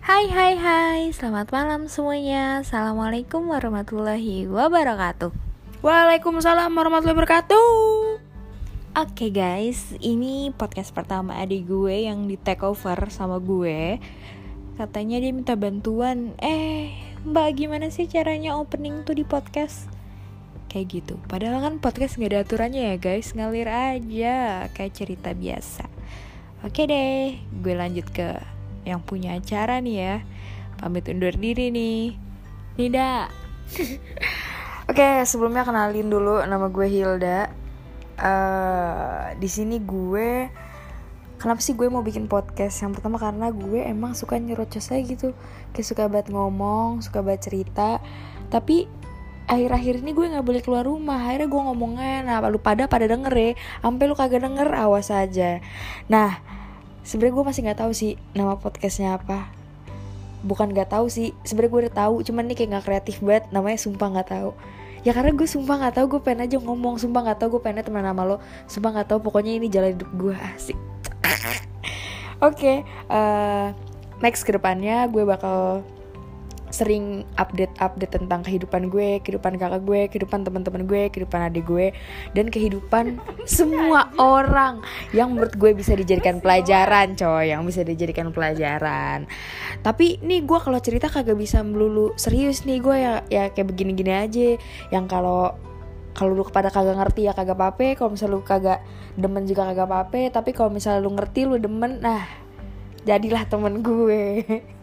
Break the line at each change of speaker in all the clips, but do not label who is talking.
Hai hai hai, selamat malam semuanya. Assalamualaikum warahmatullahi wabarakatuh.
Waalaikumsalam warahmatullahi wabarakatuh.
Oke guys, ini podcast pertama adik gue yang di take over sama gue. Katanya dia minta bantuan. Eh, mbak gimana sih caranya opening tuh di podcast? Kayak gitu, padahal kan podcast gak ada aturannya ya guys. Ngalir aja, kayak cerita biasa. Oke deh, gue lanjut ke yang punya acara nih ya. Pamit undur diri nih. Nida.
Oke, sebelumnya kenalin dulu nama gue Hilda. Eh, di sini gue Kenapa sih gue mau bikin podcast? Yang pertama karena gue emang suka nyerocos aja gitu. Kayak suka banget ngomong, suka banget cerita. Tapi akhir-akhir ini gue nggak boleh keluar rumah. Akhirnya gue ngomongnya, nah lu pada pada denger ya. Sampai lu kagak denger, awas aja. Nah, sebenarnya gue masih nggak tahu sih nama podcastnya apa. Bukan nggak tahu sih sebenarnya gue udah tahu cuman nih kayak nggak kreatif banget namanya sumpah nggak tahu. Ya karena gue sumpah nggak tahu gue pengen aja ngomong sumpah nggak tahu gue pengen teman sama lo. Sumpah nggak tahu pokoknya ini jalan hidup gue asik. Oke eh, next ke depannya gue bakal sering update-update tentang kehidupan gue, kehidupan kakak gue, kehidupan teman-teman gue, kehidupan adik gue, dan kehidupan semua orang yang menurut gue bisa dijadikan pelajaran, coy, yang bisa dijadikan pelajaran. Tapi nih gue kalau cerita kagak bisa melulu serius nih gue ya ya kayak begini-gini aja, yang kalau kalau lu kepada kagak ngerti ya kagak apa-apa, kalau misalnya lu kagak demen juga kagak apa-apa, tapi kalau misalnya lu ngerti lu demen, nah jadilah temen gue.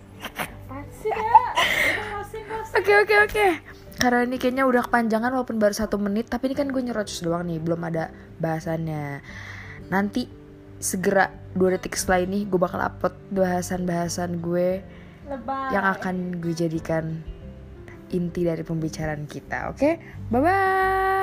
Oke oke oke. Karena ini kayaknya udah kepanjangan walaupun baru satu menit, tapi ini kan gue nyerocos doang nih, belum ada bahasannya. Nanti segera dua detik setelah ini gue bakal upload bahasan-bahasan gue yang akan gue jadikan inti dari pembicaraan kita. Oke, bye bye.